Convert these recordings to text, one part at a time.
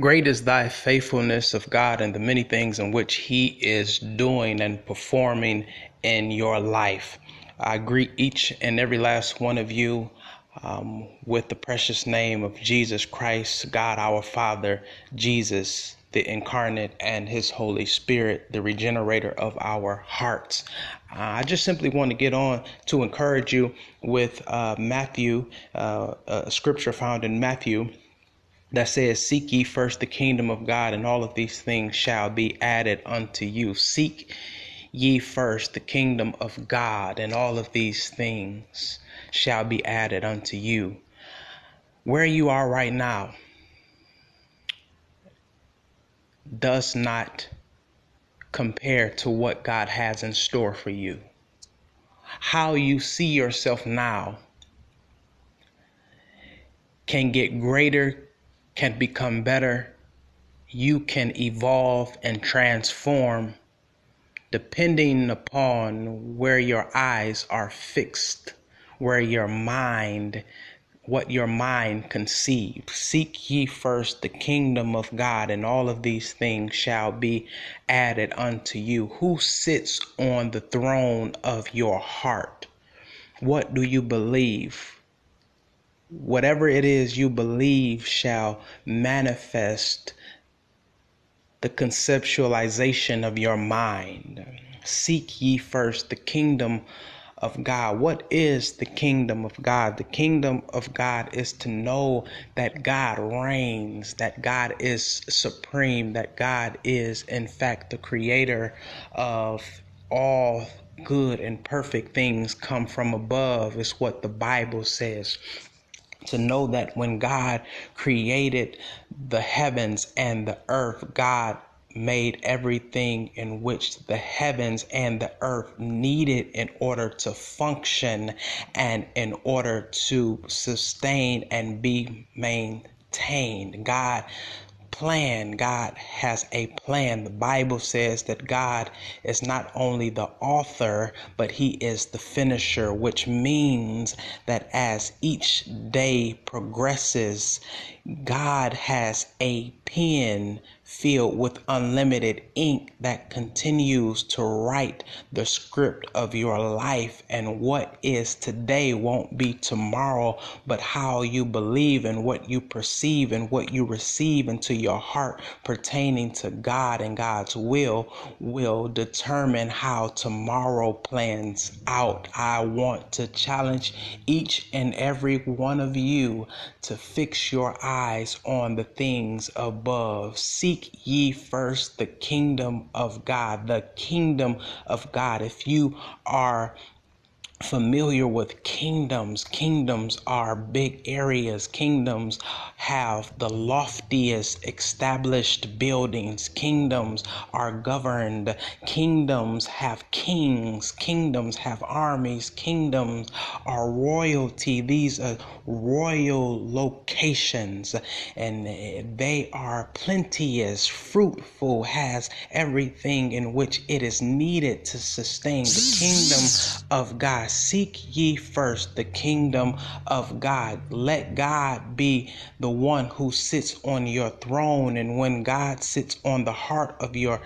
Great is thy faithfulness of God and the many things in which he is doing and performing in your life. I greet each and every last one of you um, with the precious name of Jesus Christ, God our Father, Jesus, the incarnate, and His Holy Spirit, the regenerator of our hearts. Uh, I just simply want to get on to encourage you with uh, Matthew, uh, a scripture found in Matthew that says, Seek ye first the kingdom of God, and all of these things shall be added unto you. Seek ye first the kingdom of God, and all of these things shall be added unto you. Where you are right now does not compare to what God has in store for you. How you see yourself now can get greater can become better, you can evolve and transform depending upon where your eyes are fixed, where your mind, what your mind conceives. Seek ye first the kingdom of God, and all of these things shall be added unto you. Who sits on the throne of your heart? What do you believe? Whatever it is you believe shall manifest the conceptualization of your mind. Seek ye first the kingdom of God. What is the kingdom of God? The kingdom of God is to know that God reigns, that God is supreme, that God is, in fact, the creator of all good and perfect things come from above, is what the Bible says to know that when God created the heavens and the earth, God made everything in which the heavens and the earth needed in order to function and in order to sustain and be maintained. God plan. God has a plan. The Bible says that God is not only the author, but He is the finisher, which means that as each day progresses, God has a pen filled with unlimited ink that continues to write the script of your life. And what is today won't be tomorrow, but how you believe and what you perceive and what you receive into your heart pertaining to God and God's will will determine how tomorrow plans out. I want to challenge each and every one of you to fix your eyes on the things above. See Seek ye first the kingdom of God, the kingdom of God. If you are familiar with kingdoms. Kingdoms are big areas. Kingdoms have the loftiest established buildings. Kingdoms are governed. Kingdoms have kings. Kingdoms have armies. Kingdoms are royalty. These are royal locations and they are plenteous, fruitful, has everything in which it is needed to sustain the kingdom of God. Seek ye first the kingdom of God. Let God be the one who sits on your throne. And when God sits on the heart of your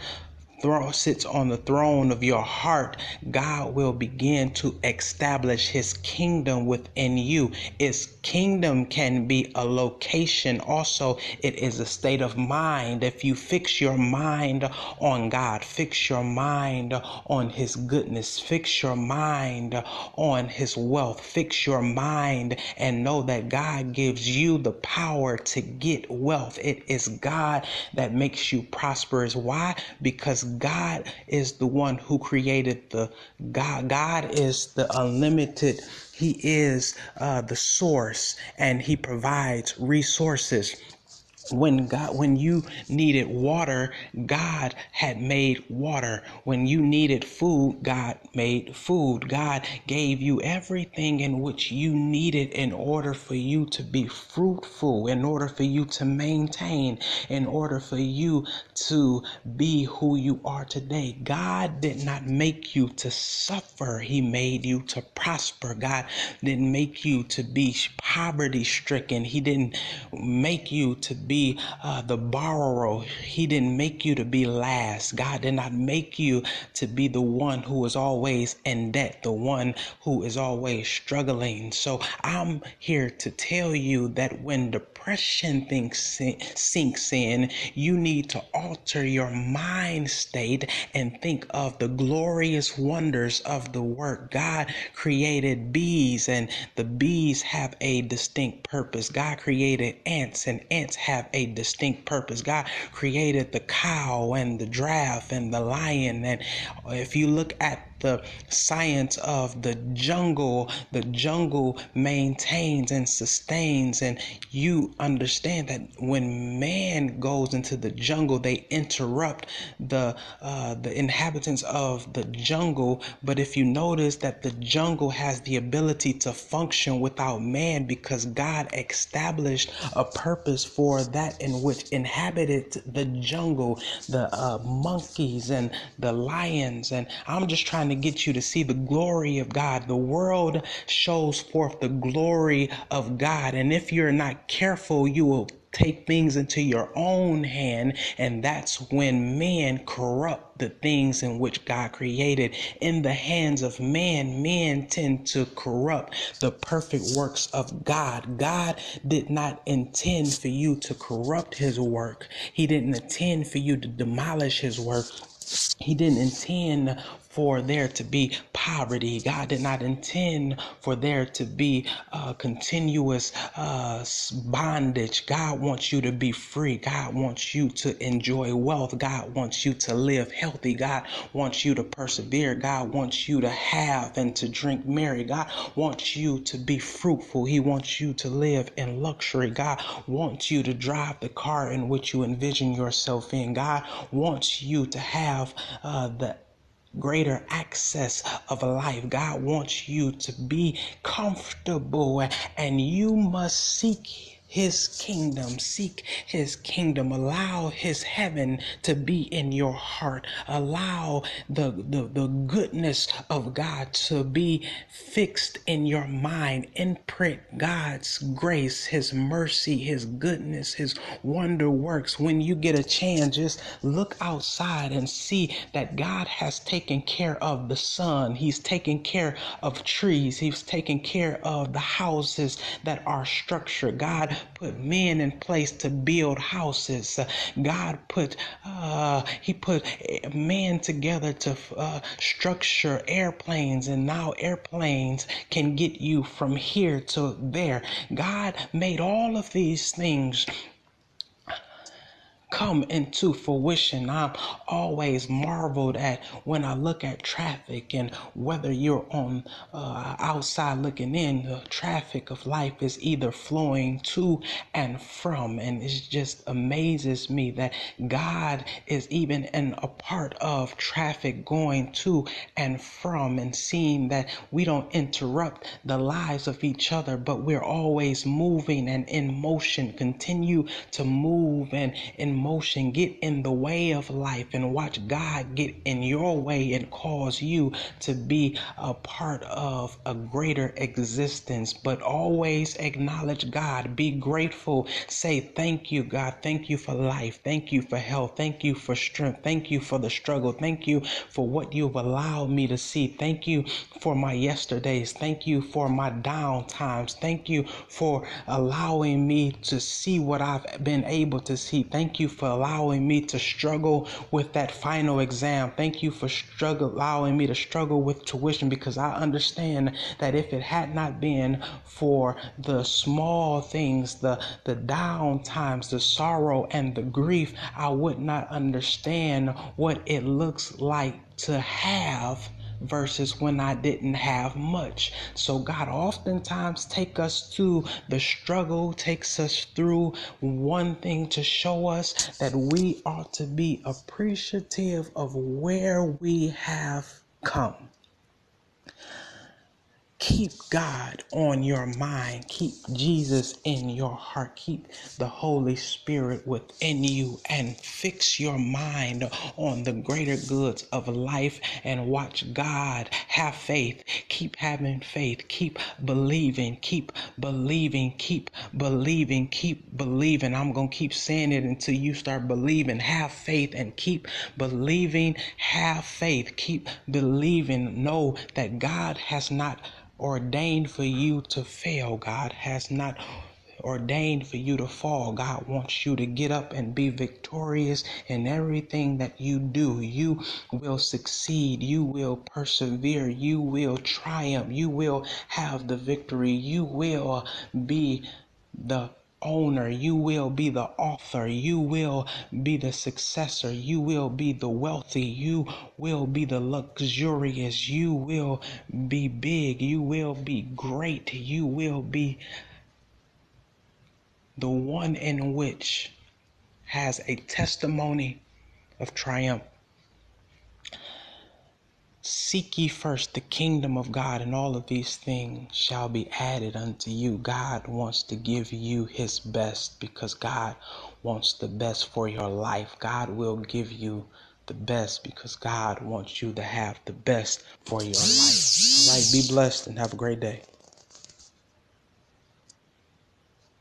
throne sits on the throne of your heart, God will begin to establish his kingdom within you. His kingdom can be a location, also, it is a state of mind. If you fix your mind on God, fix your mind on his goodness, fix your mind on his wealth, fix your mind and know that God gives you the power to get wealth. It is God that makes you prosperous. Why? Because God is the one who created the God. God is the unlimited. He is uh, the source and he provides resources when God when you needed water, God had made water. When you needed food, God made food. God gave you everything in which you needed in order for you to be fruitful, in order for you to maintain, in order for you to be who you are today. God did not make you to suffer. He made you to prosper. God didn't make you to be poverty stricken. He didn't make you to be be uh, the borrower. He didn't make you to be last. God did not make you to be the one who is always in debt, the one who is always struggling. So I'm here to tell you that when depression thinks, sinks in, you need to alter your mind state and think of the glorious wonders of the work. God created bees, and the bees have a distinct purpose. God created ants, and ants have a distinct purpose. God created the cow and the giraffe and the lion. And if you look at the science of the jungle, the jungle maintains and sustains. And you understand that when man goes into the jungle, they interrupt the uh, the inhabitants of the jungle. But if you notice that the jungle has the ability to function without man because God established a purpose for that in which inhabited the jungle, the uh, monkeys and the lions. And I'm just trying trying to get you to see the glory of God. The world shows forth the glory of God. And if you're not careful, you will take things into your own hand, and that's when men corrupt the things in which God created. In the hands of man, men tend to corrupt the perfect works of God. God did not intend for you to corrupt his work, He didn't intend for you to demolish his work. He didn't intend for there to be poverty. God did not intend for there to be uh, continuous uh, bondage. God wants you to be free. God wants you to enjoy wealth. God wants you to live healthy. God wants you to persevere. God wants you to have and to drink merry. God wants you to be fruitful. He wants you to live in luxury. God wants you to drive the car in which you envision yourself in. God wants you to have uh, the greater access of life. God wants you to be comfortable and you must seek his kingdom. Seek his kingdom. Allow his heaven to be in your heart. Allow the, the, the goodness of God to be fixed in your mind. Imprint God's grace, his mercy, his goodness, his wonder works. When you get a chance, just look outside and see that God has taken care of the sun. He's taken care of trees. He's taken care of the houses that are structured. God put men in place to build houses. God put uh, He put men together to uh, structure airplanes, and now airplanes can get you from here to there. God made all of these things come into fruition. I'm always marveled at when I look at traffic and whether you're on uh, outside looking in, the traffic of life is either flowing to and from. And it just amazes me that God is even in a part of traffic going to and from and seeing that we don't interrupt the lives of each other, but we're always moving and in motion. Continue to move and in motion, get in the way of life and watch God get in your way and cause you to be a part of a greater existence. But always acknowledge God, be grateful, say thank you, God. Thank you for life. Thank you for health. Thank you for strength. Thank you for the struggle. Thank you for what you've allowed me to see. Thank you for my yesterdays. Thank you for my down times. Thank you for allowing me to see what I've been able to see. Thank you you for allowing me to struggle with that final exam. Thank you for struggle allowing me to struggle with tuition because I understand that if it had not been for the small things, the the down times, the sorrow and the grief, I would not understand what it looks like to have versus when I didn't have much. So God oftentimes take us through the struggle, takes us through one thing to show us that we ought to be appreciative of where we have come. Keep God on your mind. Keep Jesus in your heart. Keep the Holy Spirit within you and fix your mind on the greater goods of life and watch God. Have faith. Keep having faith. Keep believing. Keep believing. Keep believing. Keep believing. I'm going to keep saying it until you start believing. Have faith and keep believing. Have faith. Keep believing. Know that God has not ordained for you to fail. God has not ordained for you to fall. God wants you to get up and be victorious in everything that you do. You will succeed. You will persevere. You will triumph. You will have the victory. You will be the owner. You will be the author. You will be the successor. You will be the wealthy. You will be the luxurious. You will be big. You will be great. You will be the one in which has a testimony of triumph. Seek ye first the kingdom of God, and all of these things shall be added unto you. God wants to give you his best because God wants the best for your life. God will give you the best because God wants you to have the best for your life. All right, be blessed and have a great day.